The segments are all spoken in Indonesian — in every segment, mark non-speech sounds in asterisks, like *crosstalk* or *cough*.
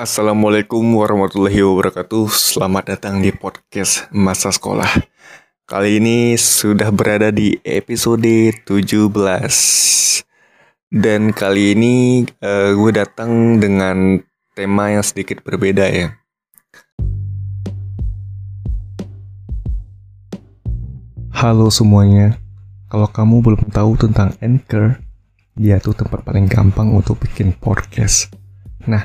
Assalamualaikum warahmatullahi wabarakatuh. Selamat datang di podcast Masa Sekolah. Kali ini sudah berada di episode 17. Dan kali ini uh, gue datang dengan tema yang sedikit berbeda ya. Halo semuanya. Kalau kamu belum tahu tentang Anchor, dia tuh tempat paling gampang untuk bikin podcast. Nah,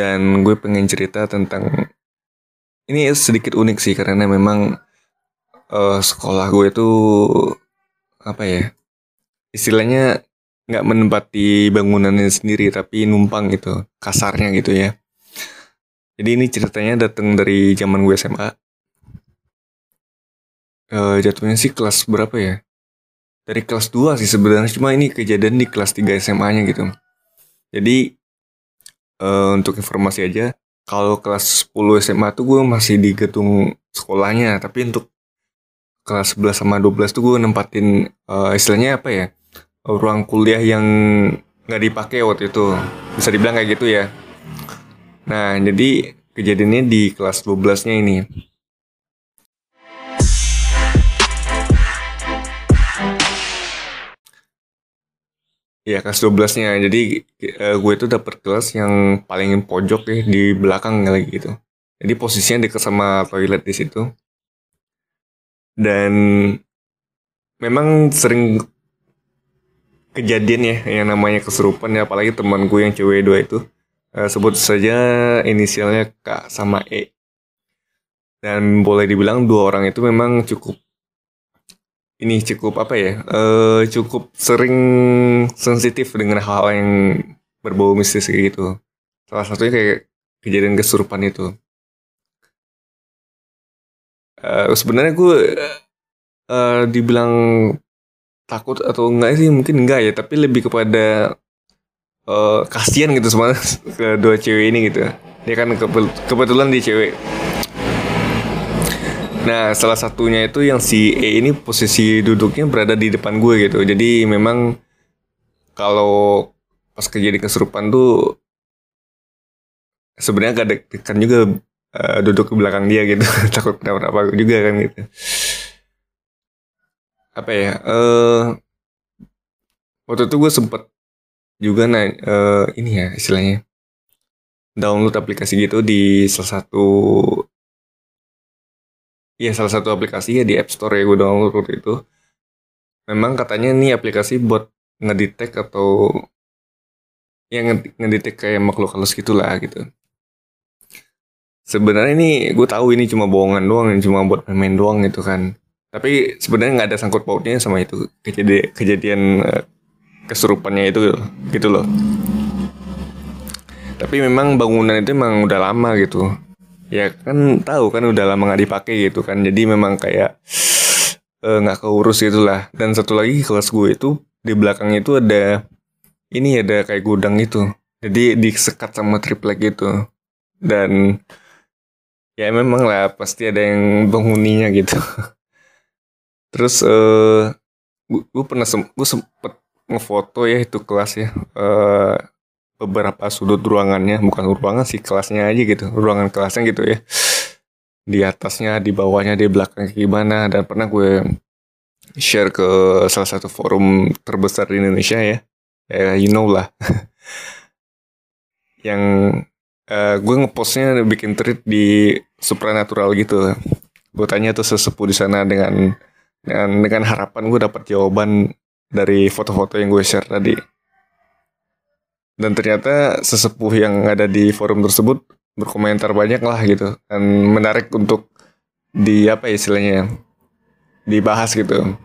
Dan gue pengen cerita tentang ini sedikit unik sih karena memang uh, sekolah gue itu apa ya istilahnya nggak menempati bangunannya sendiri tapi numpang gitu kasarnya gitu ya. Jadi ini ceritanya datang dari zaman gue SMA. Uh, eh, jatuhnya sih kelas berapa ya? Dari kelas 2 sih sebenarnya cuma ini kejadian di kelas 3 SMA-nya gitu. Jadi uh, untuk informasi aja kalau kelas 10 SMA tuh gue masih di gedung sekolahnya tapi untuk kelas 11 sama 12 tuh gue nempatin uh, istilahnya apa ya ruang kuliah yang nggak dipakai waktu itu. Bisa dibilang kayak gitu ya. Nah jadi kejadiannya di kelas 12 nya ini Ya kelas 12-nya. Jadi uh, gue itu dapet kelas yang paling pojok ya di belakang lagi gitu. Jadi posisinya dekat sama toilet di situ. Dan memang sering kejadian ya yang namanya keserupan ya apalagi teman gue yang cewek dua itu uh, sebut saja inisialnya K sama E. Dan boleh dibilang dua orang itu memang cukup ini cukup apa ya uh, cukup sering sensitif dengan hal, hal yang berbau mistis kayak gitu. Salah satunya kayak kejadian kesurupan itu. Uh, sebenarnya gue uh, dibilang takut atau enggak sih mungkin enggak ya tapi lebih kepada uh, kasihan gitu sama *laughs* kedua cewek ini gitu. Dia kan kebetulan di cewek Nah, salah satunya itu yang si E ini posisi duduknya berada di depan gue gitu. Jadi memang kalau pas kejadian kesurupan tuh sebenarnya gak deg-degan juga uh, duduk ke belakang dia gitu. *laughs* Takut kenapa-napa juga kan gitu. Apa ya? Uh, waktu itu gue sempet juga nah uh, ini ya istilahnya download aplikasi gitu di salah satu Iya salah satu aplikasi ya di App Store ya gue download itu. Memang katanya ini aplikasi buat ngedetek atau yang ngedetek kayak makhluk halus gitulah gitu. Sebenarnya ini gue tahu ini cuma bohongan doang, cuma buat main-main doang gitu kan. Tapi sebenarnya nggak ada sangkut pautnya sama itu kejadian kejadian uh, kesurupannya itu gitu loh. Tapi memang bangunan itu memang udah lama gitu ya kan tahu kan udah lama nggak dipakai gitu kan. Jadi memang kayak eh, nggak uh, keurus itulah dan satu lagi kelas gue itu di belakang itu ada ini ada kayak gudang itu jadi disekat sama triplek gitu. Dan ya memang lah pasti ada yang penghuninya gitu. *laughs* Terus uh, gue, pernah sem gue sempet ngefoto ya itu kelas ya. Uh, beberapa sudut ruangannya bukan ruangan sih kelasnya aja gitu ruangan kelasnya gitu ya. Di atasnya di bawahnya di belakang gimana dan pernah gue share ke salah satu forum terbesar di Indonesia ya. Ya you know lah. *laughs* Yang uh, gue ngepostnya bikin tweet di supranatural gitu. Gue tanya tuh sesepuh di sana dengan dengan dengan harapan gue dapat jawaban dari foto-foto yang gue share tadi dan ternyata sesepuh yang ada di forum tersebut berkomentar banyak lah gitu. Dan menarik untuk di apa ya istilahnya dibahas gitu.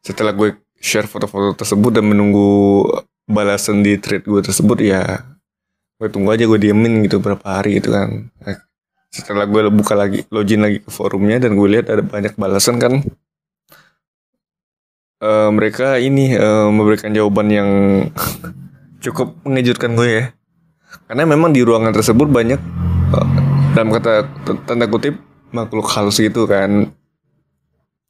Setelah gue share foto-foto tersebut dan menunggu balasan di thread gue tersebut ya gue tunggu aja gue diemin gitu berapa hari gitu kan. Eh, setelah gue buka lagi login lagi ke forumnya dan gue lihat ada banyak balasan kan uh, mereka ini uh, memberikan jawaban yang *laughs* cukup mengejutkan gue ya. Karena memang di ruangan tersebut banyak uh, dalam kata tanda kutip makhluk halus gitu kan.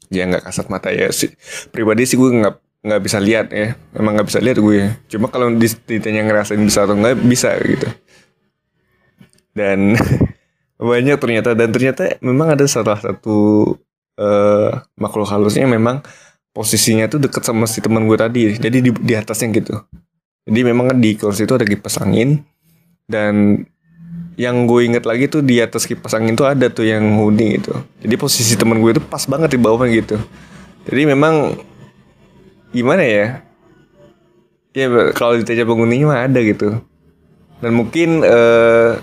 Ya nggak kasat mata ya sih pribadi sih gue nggak nggak bisa lihat ya. Emang nggak bisa lihat gue. Cuma kalau ditanya ngerasain bisa atau nggak bisa gitu. Dan *laughs* banyak ternyata. Dan ternyata memang ada salah satu uh, makhluk halusnya memang posisinya tuh deket sama si teman gue tadi. Jadi di, di atasnya gitu. Jadi memang di kursi itu ada kipas angin. Dan yang gue inget lagi tuh di atas kipas angin tuh ada tuh yang hoodie gitu. Jadi posisi teman gue itu pas banget di bawahnya gitu. Jadi memang gimana ya? Ya kalau ditanya penghuninya mah ada gitu. Dan mungkin uh,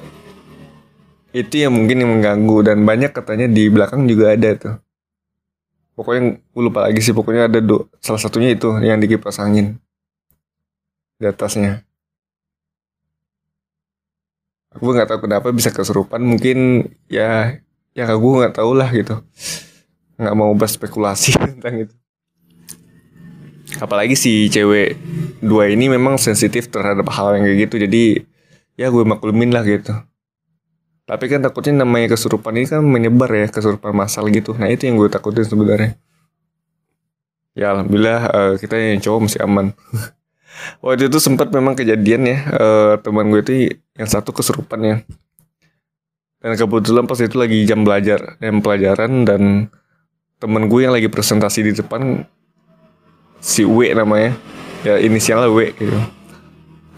itu yang mungkin yang mengganggu. Dan banyak katanya di belakang juga ada tuh pokoknya gue lupa lagi sih pokoknya ada do, salah satunya itu yang di kipas angin. Di atasnya. Aku nggak tahu kenapa bisa kesurupan mungkin ya ya aku nggak tahu lah gitu. Nggak mau berspekulasi *laughs* tentang itu. Apalagi si cewek dua ini memang sensitif terhadap hal yang kayak gitu jadi ya gue maklumin lah gitu tapi kan takutnya namanya kesurupan ini kan menyebar ya kesurupan massal gitu. Nah itu yang gue takutin sebenarnya. Ya alhamdulillah uh, kita yang cowok masih aman. *laughs* Waktu itu sempat memang kejadian ya uh, teman gue itu yang satu kesurupan ya dan kebetulan pas itu lagi jam belajar jam pelajaran dan temen gue yang lagi presentasi di depan si W namanya. Ya inisialnya W gitu.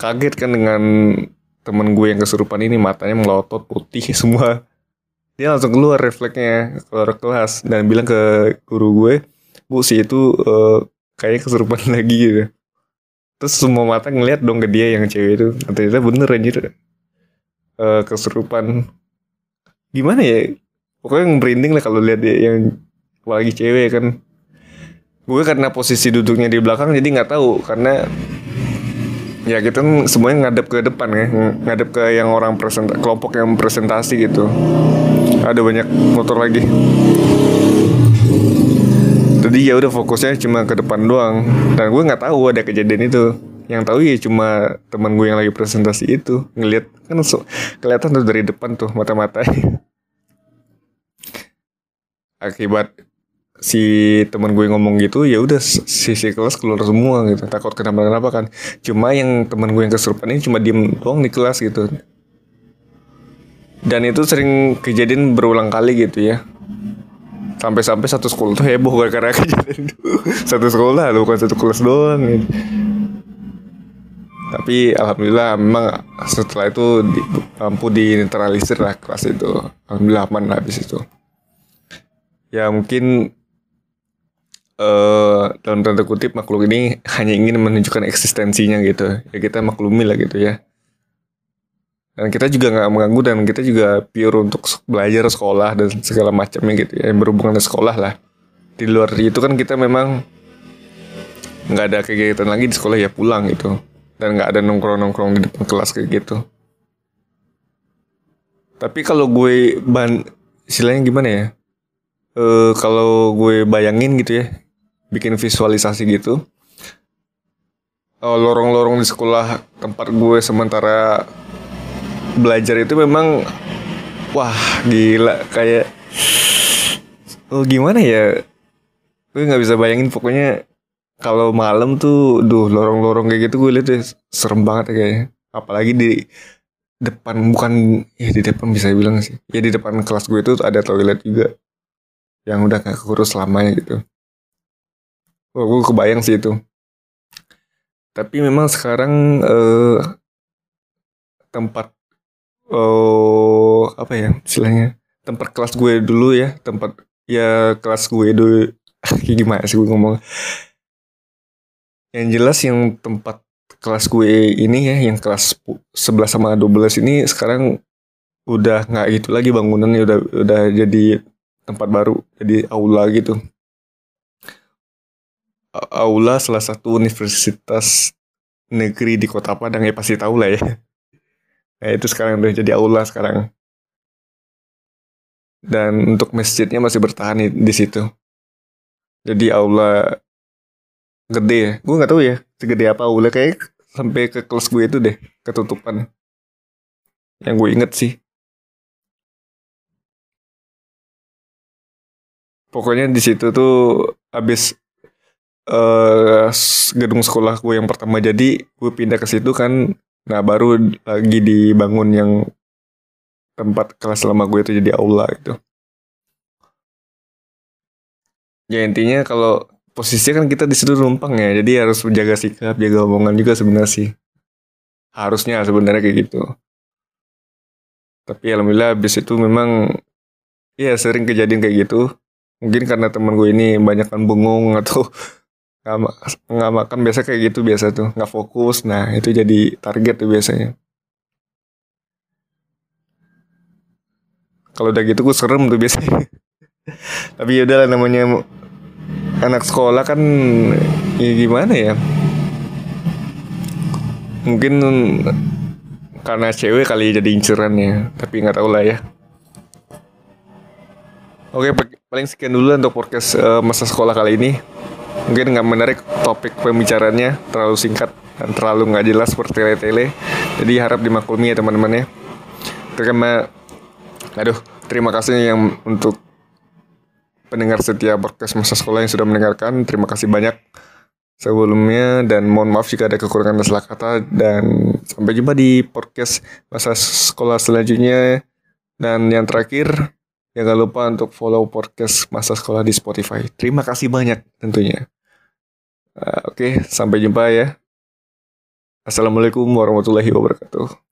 Kaget kan dengan temen gue yang kesurupan ini matanya melotot putih *laughs* semua. Dia langsung keluar refleksnya keluar kelas dan bilang ke guru gue bu si itu uh, kayak kesurupan *laughs* lagi gitu. Terus semua mata ngeliat dong ke dia yang cewek itu. Ternyata bener anjir. Uh, kesurupan. Gimana ya? Pokoknya merinding lah kalau lihat dia yang lagi cewek kan. Gue karena posisi duduknya di belakang jadi nggak tahu karena ya kita kan semuanya ngadep ke depan ya. Ngadep ke yang orang present kelompok yang presentasi gitu. Ada banyak motor lagi. Jadi ya udah fokusnya cuma ke depan doang. Dan gue nggak tahu ada kejadian itu. Yang tahu ya cuma teman gue yang lagi presentasi itu. Ngelihat kan so, kelihatan tuh dari depan tuh mata-mata *laughs* akibat si teman gue ngomong gitu ya udah sisi kelas keluar semua gitu. Takut kenapa-kenapa kan. Cuma yang teman gue yang kesurupan ini cuma diem doang di kelas gitu. Dan itu sering kejadian berulang kali gitu ya. Sampai-sampai satu sekolah tuh heboh gara-gara *laughs* kejadian itu. Satu sekolah bukan satu kelas doang gitu. tapi alhamdulillah memang setelah itu di, mampu dinetralisir lah kelas itu. Alhamdulillah aman habis itu. Ya mungkin uh, dalam tanda kutip makhluk ini hanya ingin menunjukkan eksistensinya gitu. Ya kita maklumi lah gitu ya. Dan kita juga nggak mengganggu dan kita juga pure untuk belajar sekolah dan segala macamnya gitu ya. Yang berhubungan dengan sekolah lah. Di luar itu kan kita memang nggak ada kegiatan lagi di sekolah ya pulang gitu. Dan nggak ada nongkrong nongkrong di depan kelas kayak gitu. Tapi kalau gue ban istilahnya gimana ya? E, kalau gue bayangin gitu ya bikin visualisasi gitu. Lorong-lorong di sekolah tempat gue sementara belajar itu memang wah gila. Kayak oh gimana ya? Gue nggak bisa bayangin pokoknya kalau malam tuh duh lorong-lorong kayak gitu gue lihat serem banget kayaknya. Apalagi di depan bukan ya di depan bisa bilang sih. Ya di depan kelas gue itu ada toilet juga yang udah gak kurus lamanya gitu Gue kebayang sih itu. Tapi memang sekarang uh, tempat oh apa ya istilahnya tempat kelas gue dulu ya tempat ya kelas gue dulu. *laughs* Gimana sih gue ngomong? Yang jelas yang tempat kelas gue ini ya yang kelas 11 sama 12 ini sekarang udah nggak gitu lagi bangunannya udah udah jadi tempat baru jadi aula gitu aula salah satu universitas negeri di kota Padang ya pasti tahu lah ya. Nah itu sekarang udah jadi aula sekarang. Dan untuk masjidnya masih bertahan di, di situ. Jadi aula gede ya. Gue nggak tahu ya segede apa aula kayak sampai ke kelas gue itu deh ketutupan. Yang gue inget sih. Pokoknya di situ tuh habis uh, gedung sekolah gue yang pertama. Jadi gue pindah ke situ kan nah baru lagi dibangun yang tempat kelas lama gue itu jadi aula gitu. Ya intinya kalau posisi kan kita di situ numpang ya jadi harus menjaga sikap jaga omongan juga sebenarnya sih. Harusnya sebenarnya kayak gitu. Tapi alhamdulillah habis itu memang ya sering kejadian kayak gitu. Mungkin karena temen gue ini banyak kan bengong atau nggak, nggak makan biasa kayak gitu biasa tuh. Nggak fokus. Nah itu jadi target tuh biasanya. Kalau udah gitu gue serem tuh biasanya. *laughs* Tapi yaudah lah namanya anak sekolah kan ya gimana ya? Mungkin karena cewek kali jadi incerannya tapi nggak tahu lah ya. Oke paling sekian dulu untuk podcast uh, masa sekolah kali ini mungkin nggak menarik topik pembicaranya terlalu singkat dan terlalu nggak jelas seperti tele-tele. Jadi harap dimaklumi ya teman-teman ya. Terima aduh terima kasih yang untuk pendengar setia podcast masa sekolah yang sudah mendengarkan. Terima kasih banyak sebelumnya dan mohon maaf jika ada kekurangan salah kata. Dan sampai jumpa di podcast masa sekolah selanjutnya. Dan yang terakhir Jangan lupa untuk follow podcast Masa Sekolah di Spotify. Terima kasih banyak tentunya. Uh, Oke, sampai jumpa ya. Assalamualaikum warahmatullahi wabarakatuh.